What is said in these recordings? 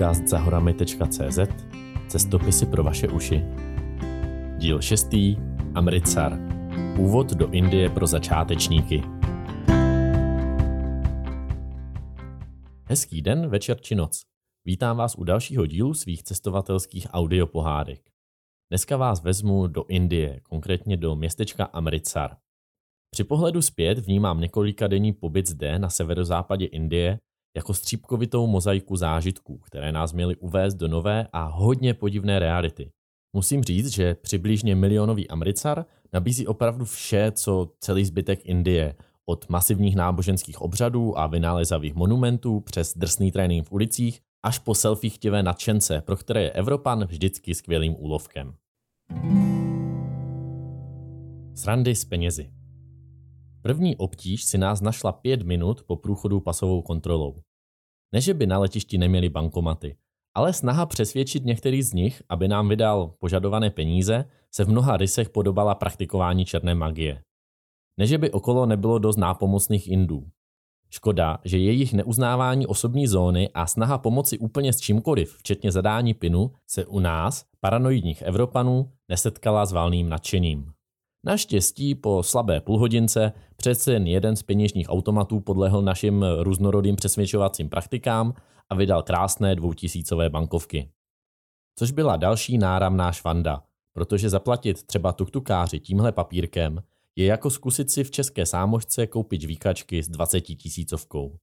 podcast zahorami.cz Cestopisy pro vaše uši. Díl 6. Amritsar. Úvod do Indie pro začátečníky. Hezký den, večer či noc. Vítám vás u dalšího dílu svých cestovatelských audiopohádek. Dneska vás vezmu do Indie, konkrétně do městečka Amritsar. Při pohledu zpět vnímám několika denní pobyt zde na severozápadě Indie jako střípkovitou mozaiku zážitků, které nás měly uvést do nové a hodně podivné reality. Musím říct, že přibližně milionový Amritsar nabízí opravdu vše, co celý zbytek Indie, od masivních náboženských obřadů a vynálezavých monumentů přes drsný trénink v ulicích až po selfie chtivé nadšence, pro které je Evropan vždycky skvělým úlovkem. Srandy s penězi. První obtíž si nás našla pět minut po průchodu pasovou kontrolou. Ne, že by na letišti neměli bankomaty, ale snaha přesvědčit některý z nich, aby nám vydal požadované peníze, se v mnoha rysech podobala praktikování černé magie. Ne, že by okolo nebylo dost nápomocných Indů. Škoda, že jejich neuznávání osobní zóny a snaha pomoci úplně s čímkoliv, včetně zadání pinu, se u nás, paranoidních Evropanů, nesetkala s valným nadšením. Naštěstí po slabé půlhodince přece jen jeden z peněžních automatů podlehl našim různorodým přesvědčovacím praktikám a vydal krásné dvoutisícové bankovky. Což byla další náramná švanda, protože zaplatit třeba tuktukáři tímhle papírkem je jako zkusit si v české sámošce koupit žvíkačky s 20 tisícovkou.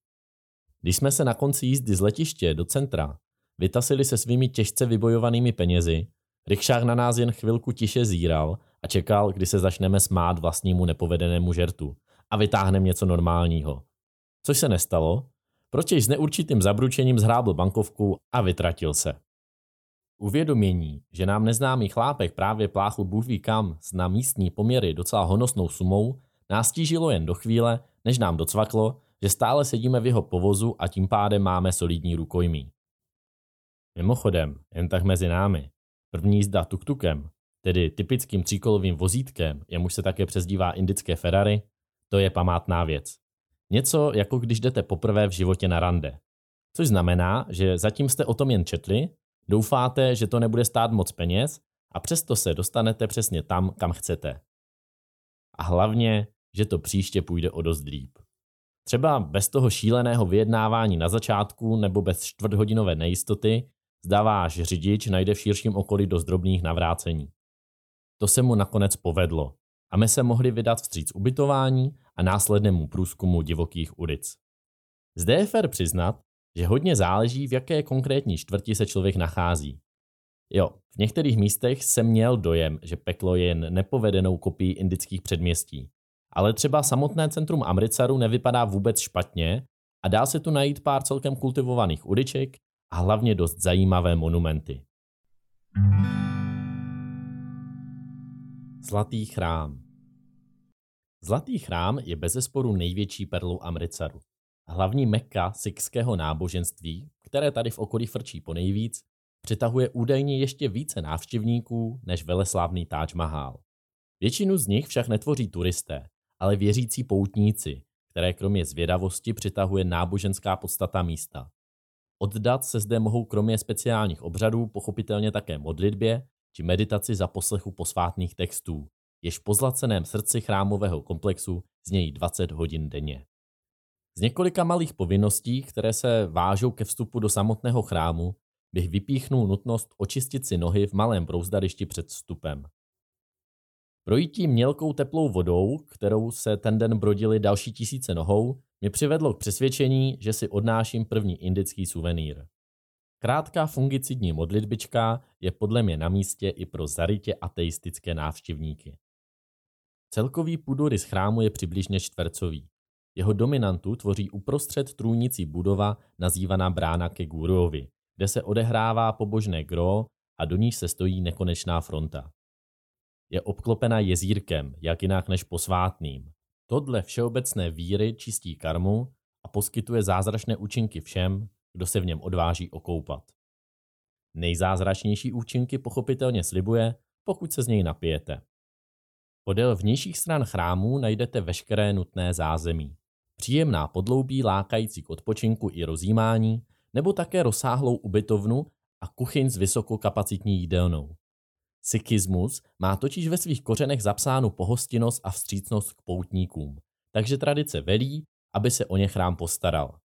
Když jsme se na konci jízdy z letiště do centra vytasili se svými těžce vybojovanými penězi, Rikšák na nás jen chvilku tiše zíral a čekal, kdy se začneme smát vlastnímu nepovedenému žertu a vytáhneme něco normálního. Což se nestalo, pročež s neurčitým zabručením zhrábl bankovku a vytratil se. Uvědomění, že nám neznámý chlápek právě pláchl bůh kam s na místní poměry docela honosnou sumou, nás tížilo jen do chvíle, než nám docvaklo, že stále sedíme v jeho povozu a tím pádem máme solidní rukojmí. Mimochodem, jen tak mezi námi, první jízda tuktukem tedy typickým tříkolovým vozítkem, jemuž se také přezdívá indické Ferrari, to je památná věc. Něco jako když jdete poprvé v životě na rande. Což znamená, že zatím jste o tom jen četli, doufáte, že to nebude stát moc peněz a přesto se dostanete přesně tam, kam chcete. A hlavně, že to příště půjde o dost líp. Třeba bez toho šíleného vyjednávání na začátku nebo bez čtvrthodinové nejistoty, zdá váš řidič najde v širším okolí dost drobných navrácení. To se mu nakonec povedlo a my se mohli vydat vstříc ubytování a následnému průzkumu divokých ulic. Zde je fér přiznat, že hodně záleží, v jaké konkrétní čtvrti se člověk nachází. Jo, v některých místech jsem měl dojem, že peklo je jen nepovedenou kopií indických předměstí. Ale třeba samotné centrum Amritsaru nevypadá vůbec špatně a dá se tu najít pár celkem kultivovaných uliček a hlavně dost zajímavé monumenty. Zlatý chrám Zlatý chrám je bezesporu největší perlou Amritsaru. Hlavní mekka sikského náboženství, které tady v okolí frčí po nejvíc, přitahuje údajně ještě více návštěvníků než veleslávný Taj Mahal. Většinu z nich však netvoří turisté, ale věřící poutníci, které kromě zvědavosti přitahuje náboženská podstata místa. Oddat se zde mohou kromě speciálních obřadů pochopitelně také modlitbě či meditaci za poslechu posvátných textů, jež v pozlaceném srdci chrámového komplexu znějí 20 hodin denně. Z několika malých povinností, které se vážou ke vstupu do samotného chrámu, bych vypíchnul nutnost očistit si nohy v malém brouzdarišti před vstupem. Projítí mělkou teplou vodou, kterou se ten den brodili další tisíce nohou, mě přivedlo k přesvědčení, že si odnáším první indický suvenýr. Krátká fungicidní modlitbička je podle mě na místě i pro zarytě ateistické návštěvníky. Celkový půdorys chrámu je přibližně čtvercový. Jeho dominantu tvoří uprostřed trůnicí budova nazývaná brána ke Guruovi, kde se odehrává pobožné gro a do níž se stojí nekonečná fronta. Je obklopena jezírkem, jak jinak než posvátným. Todle všeobecné víry čistí karmu a poskytuje zázračné účinky všem, kdo se v něm odváží okoupat. Nejzázračnější účinky pochopitelně slibuje, pokud se z něj napijete. Podél vnějších stran chrámů najdete veškeré nutné zázemí. Příjemná podloubí lákající k odpočinku i rozjímání, nebo také rozsáhlou ubytovnu a kuchyň s vysokokapacitní jídelnou. Sikhismus má totiž ve svých kořenech zapsánu pohostinnost a vstřícnost k poutníkům, takže tradice velí, aby se o ně chrám postaral.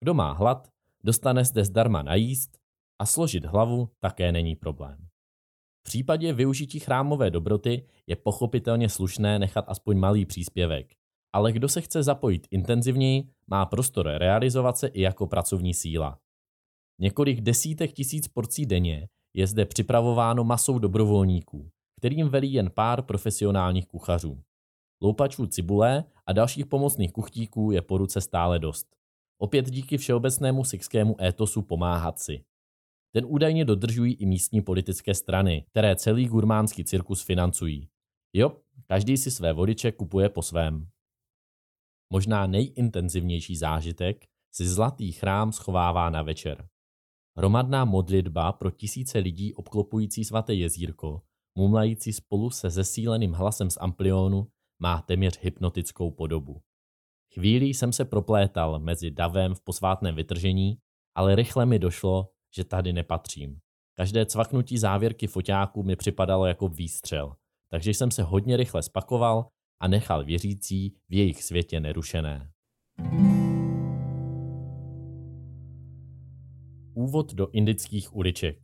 Kdo má hlad, dostane zde zdarma najíst a složit hlavu také není problém. V případě využití chrámové dobroty je pochopitelně slušné nechat aspoň malý příspěvek, ale kdo se chce zapojit intenzivněji, má prostor realizovat se i jako pracovní síla. Několik desítek tisíc porcí denně je zde připravováno masou dobrovolníků, kterým velí jen pár profesionálních kuchařů. Loupačů cibule a dalších pomocných kuchtíků je po ruce stále dost. Opět díky všeobecnému sikskému étosu pomáhat si. Ten údajně dodržují i místní politické strany, které celý gurmánský cirkus financují. Jo, každý si své vodiče kupuje po svém. Možná nejintenzivnější zážitek si zlatý chrám schovává na večer. Hromadná modlitba pro tisíce lidí obklopující svaté jezírko, mumlající spolu se zesíleným hlasem z amplionu, má téměř hypnotickou podobu. Chvílí jsem se proplétal mezi davem v posvátném vytržení, ale rychle mi došlo, že tady nepatřím. Každé cvaknutí závěrky foťáků mi připadalo jako výstřel, takže jsem se hodně rychle spakoval a nechal věřící v jejich světě nerušené. Úvod do indických uliček.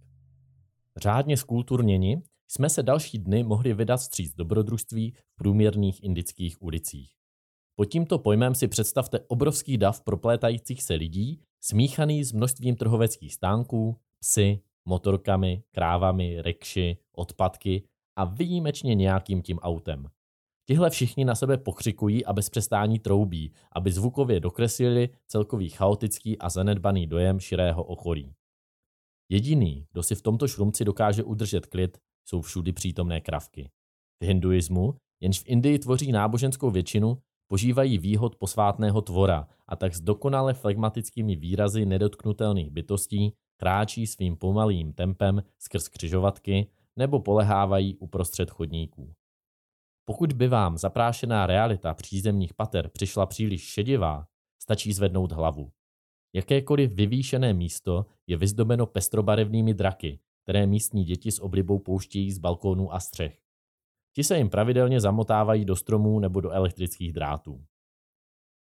Řádně skulturněni jsme se další dny mohli vydat stříc dobrodružství v průměrných indických ulicích. Pod tímto pojmem si představte obrovský dav proplétajících se lidí, smíchaný s množstvím trhoveckých stánků, psy, motorkami, krávami, rikši, odpadky a výjimečně nějakým tím autem. Tihle všichni na sebe pokřikují a bez přestání troubí, aby zvukově dokreslili celkový chaotický a zanedbaný dojem širého okolí. Jediný, kdo si v tomto šrumci dokáže udržet klid, jsou všudy přítomné kravky. V hinduismu, jenž v Indii tvoří náboženskou většinu, požívají výhod posvátného tvora a tak s dokonale flegmatickými výrazy nedotknutelných bytostí kráčí svým pomalým tempem skrz křižovatky nebo polehávají uprostřed chodníků. Pokud by vám zaprášená realita přízemních pater přišla příliš šedivá, stačí zvednout hlavu. Jakékoliv vyvýšené místo je vyzdobeno pestrobarevnými draky, které místní děti s oblibou pouštějí z balkónů a střech. Ti se jim pravidelně zamotávají do stromů nebo do elektrických drátů.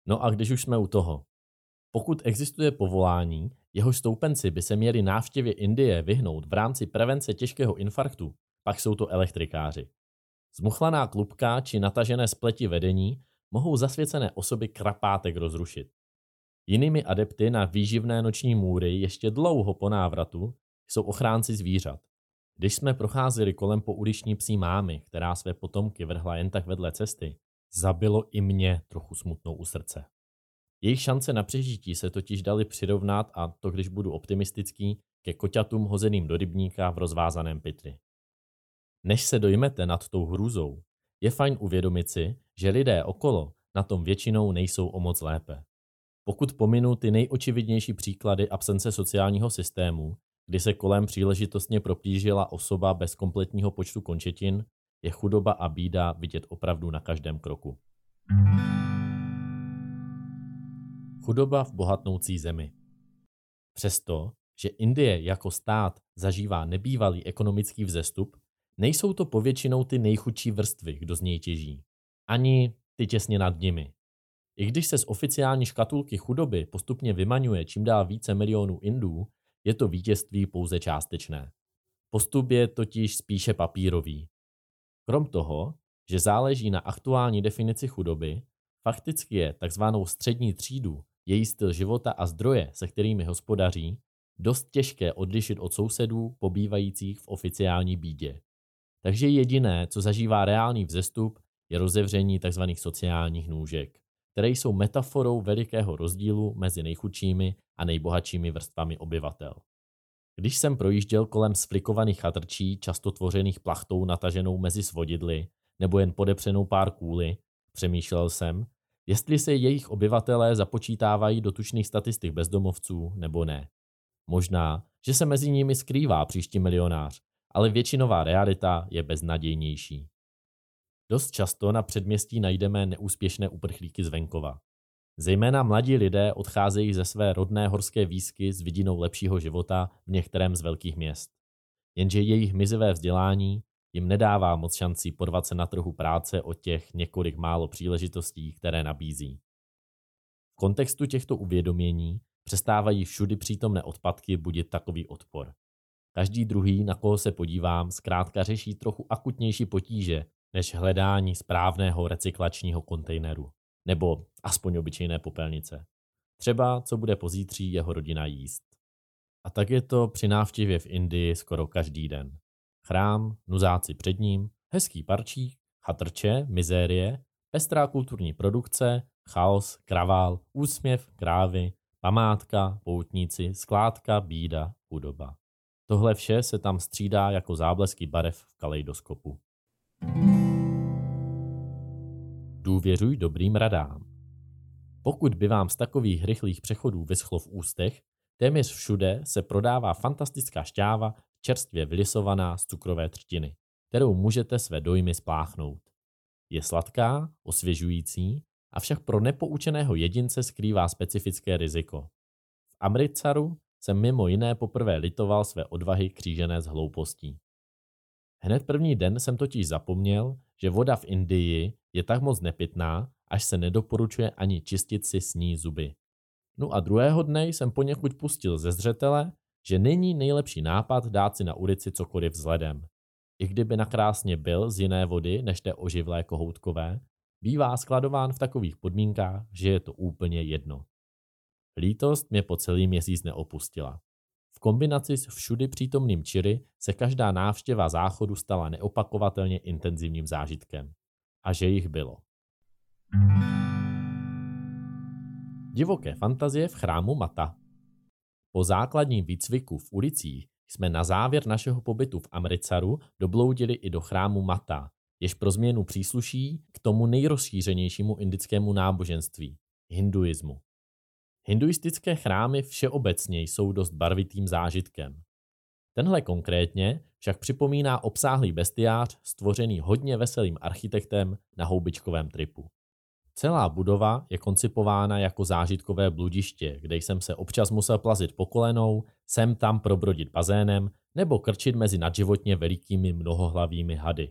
No a když už jsme u toho. Pokud existuje povolání, jeho stoupenci by se měli návštěvě Indie vyhnout v rámci prevence těžkého infarktu, pak jsou to elektrikáři. Zmuchlaná klubka či natažené spleti vedení mohou zasvěcené osoby krapátek rozrušit. Jinými adepty na výživné noční můry ještě dlouho po návratu jsou ochránci zvířat. Když jsme procházeli kolem po uliční psí mámy, která své potomky vrhla jen tak vedle cesty, zabilo i mě trochu smutnou u srdce. Jejich šance na přežití se totiž dali přirovnat, a to když budu optimistický, ke koťatům hozeným do rybníka v rozvázaném pytli. Než se dojmete nad tou hrůzou, je fajn uvědomit si, že lidé okolo na tom většinou nejsou o moc lépe. Pokud pominu ty nejočividnější příklady absence sociálního systému, kdy se kolem příležitostně proplížila osoba bez kompletního počtu končetin, je chudoba a bída vidět opravdu na každém kroku. Chudoba v bohatnoucí zemi. Přesto, že Indie jako stát zažívá nebývalý ekonomický vzestup, nejsou to povětšinou ty nejchudší vrstvy, kdo z něj těží. Ani ty těsně nad nimi. I když se z oficiální škatulky chudoby postupně vymaňuje čím dál více milionů Indů, je to vítězství pouze částečné. Postup je totiž spíše papírový. Krom toho, že záleží na aktuální definici chudoby, fakticky je takzvanou střední třídu, její styl života a zdroje, se kterými hospodaří, dost těžké odlišit od sousedů pobývajících v oficiální bídě. Takže jediné, co zažívá reálný vzestup, je rozevření tzv. sociálních nůžek, které jsou metaforou velikého rozdílu mezi nejchudšími a nejbohatšími vrstvami obyvatel. Když jsem projížděl kolem sflikovaných chatrčí, často tvořených plachtou nataženou mezi svodidly, nebo jen podepřenou pár kůly, přemýšlel jsem, jestli se jejich obyvatelé započítávají do tučných statistik bezdomovců nebo ne. Možná, že se mezi nimi skrývá příští milionář, ale většinová realita je beznadějnější. Dost často na předměstí najdeme neúspěšné uprchlíky z venkova. Zejména mladí lidé odcházejí ze své rodné horské výsky s vidinou lepšího života v některém z velkých měst. Jenže jejich mizivé vzdělání jim nedává moc šancí porvat se na trhu práce o těch několik málo příležitostí, které nabízí. V kontextu těchto uvědomění přestávají všudy přítomné odpadky budit takový odpor. Každý druhý, na koho se podívám, zkrátka řeší trochu akutnější potíže než hledání správného recyklačního kontejneru. Nebo aspoň obyčejné popelnice. Třeba, co bude pozítří jeho rodina jíst. A tak je to při návštěvě v Indii skoro každý den. Chrám, nuzáci před ním, hezký parčík, chatrče, mizérie, pestrá kulturní produkce, chaos, kravál, úsměv, krávy, památka, poutníci, skládka, bída, chudoba. Tohle vše se tam střídá jako záblesky barev v kaleidoskopu. Důvěřuj dobrým radám. Pokud by vám z takových rychlých přechodů vyschlo v ústech, téměř všude se prodává fantastická šťáva čerstvě vylisovaná z cukrové třtiny, kterou můžete své dojmy spláchnout. Je sladká, osvěžující, avšak pro nepoučeného jedince skrývá specifické riziko. V Amritsaru jsem mimo jiné poprvé litoval své odvahy křížené s hloupostí. Hned první den jsem totiž zapomněl, že voda v Indii je tak moc nepitná, až se nedoporučuje ani čistit si s ní zuby. No a druhého dne jsem poněkud pustil ze zřetele, že není nejlepší nápad dát si na ulici cokoliv vzhledem. I kdyby nakrásně byl z jiné vody než té oživlé kohoutkové, bývá skladován v takových podmínkách, že je to úplně jedno. Lítost mě po celý měsíc neopustila. V kombinaci s všudy přítomným čiry se každá návštěva záchodu stala neopakovatelně intenzivním zážitkem. A že jich bylo. Divoké fantazie v chrámu Mata Po základním výcviku v ulicích jsme na závěr našeho pobytu v Amritsaru dobloudili i do chrámu Mata, jež pro změnu přísluší k tomu nejrozšířenějšímu indickému náboženství – hinduismu. Hinduistické chrámy všeobecně jsou dost barvitým zážitkem. Tenhle konkrétně však připomíná obsáhlý bestiář stvořený hodně veselým architektem na houbičkovém tripu. Celá budova je koncipována jako zážitkové bludiště, kde jsem se občas musel plazit po kolenou, sem tam probrodit bazénem nebo krčit mezi nadživotně velikými mnohohlavými hady.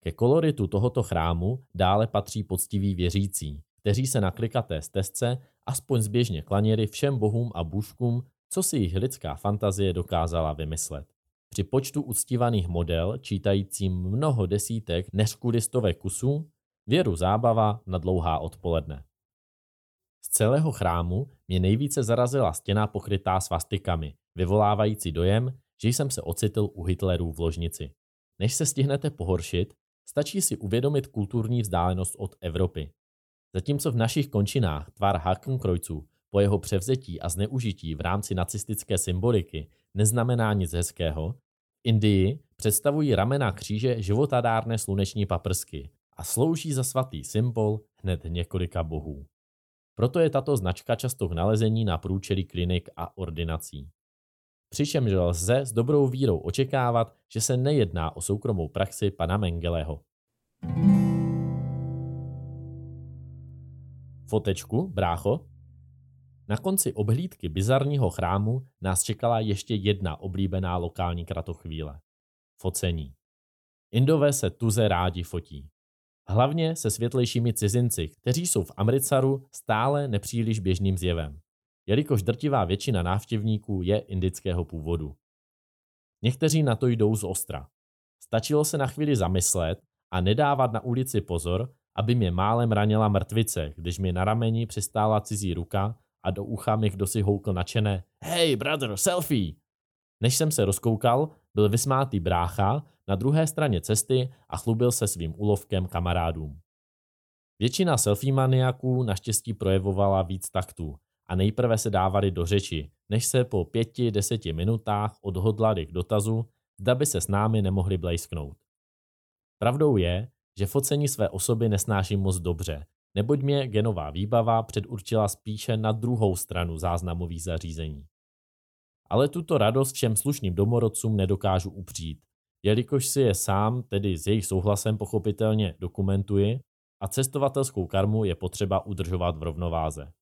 Ke koloritu tohoto chrámu dále patří poctiví věřící, kteří se na klikaté stezce aspoň zběžně klaněli všem bohům a bůžkům, co si jich lidská fantazie dokázala vymyslet. Při počtu uctívaných model, čítajícím mnoho desítek než kudistové kusů, věru zábava na dlouhá odpoledne. Z celého chrámu mě nejvíce zarazila stěna pokrytá svastikami, vyvolávající dojem, že jsem se ocitl u Hitlerů v ložnici. Než se stihnete pohoršit, stačí si uvědomit kulturní vzdálenost od Evropy. Zatímco v našich končinách tvar Hakenkreuzu po jeho převzetí a zneužití v rámci nacistické symboliky neznamená nic hezkého, v Indii představují ramena kříže životadárné sluneční paprsky a slouží za svatý symbol hned několika bohů. Proto je tato značka často k nalezení na průčelí klinik a ordinací. Přičemž lze s dobrou vírou očekávat, že se nejedná o soukromou praxi pana Mengeleho. Fotečku, brácho? Na konci obhlídky bizarního chrámu nás čekala ještě jedna oblíbená lokální kratochvíle. Focení. Indové se tuze rádi fotí. Hlavně se světlejšími cizinci, kteří jsou v Amritsaru stále nepříliš běžným zjevem, jelikož drtivá většina návštěvníků je indického původu. Někteří na to jdou z ostra. Stačilo se na chvíli zamyslet a nedávat na ulici pozor, aby mě málem ranila mrtvice, když mi na rameni přistála cizí ruka a do ucha mi kdo si houkl načené Hej, brother, selfie! Než jsem se rozkoukal, byl vysmátý brácha na druhé straně cesty a chlubil se svým úlovkem kamarádům. Většina selfie maniaků naštěstí projevovala víc taktů a nejprve se dávali do řeči, než se po pěti, deseti minutách odhodlali k dotazu, zda by se s námi nemohli blejsknout. Pravdou je, že focení své osoby nesnáším moc dobře, neboť mě genová výbava předurčila spíše na druhou stranu záznamových zařízení. Ale tuto radost všem slušným domorodcům nedokážu upřít, jelikož si je sám, tedy s jejich souhlasem pochopitelně dokumentuji a cestovatelskou karmu je potřeba udržovat v rovnováze.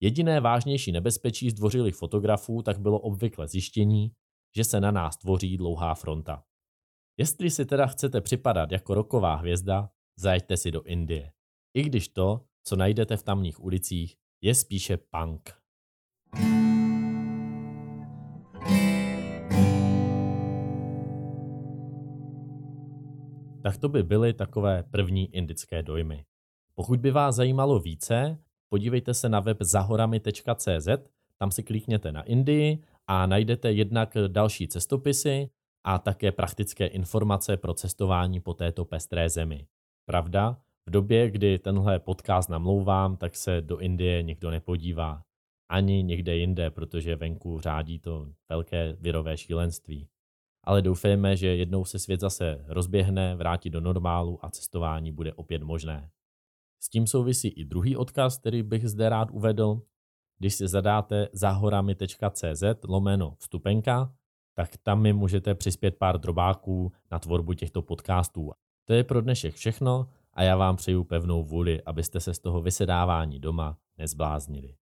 Jediné vážnější nebezpečí zdvořilých fotografů tak bylo obvykle zjištění, že se na nás tvoří dlouhá fronta. Jestli si teda chcete připadat jako roková hvězda, zajeďte si do Indie. I když to, co najdete v tamních ulicích, je spíše punk. Tak to by byly takové první indické dojmy. Pokud by vás zajímalo více, podívejte se na web zahorami.cz, tam si klikněte na Indii a najdete jednak další cestopisy a také praktické informace pro cestování po této pestré zemi. Pravda, v době, kdy tenhle podcast namlouvám, tak se do Indie nikdo nepodívá. Ani někde jinde, protože venku řádí to velké virové šílenství. Ale doufejme, že jednou se svět zase rozběhne, vrátí do normálu a cestování bude opět možné. S tím souvisí i druhý odkaz, který bych zde rád uvedl. Když si zadáte zahorami.cz lomeno vstupenka, tak tam mi můžete přispět pár drobáků na tvorbu těchto podcastů. To je pro dnešek všechno a já vám přeju pevnou vůli, abyste se z toho vysedávání doma nezbláznili.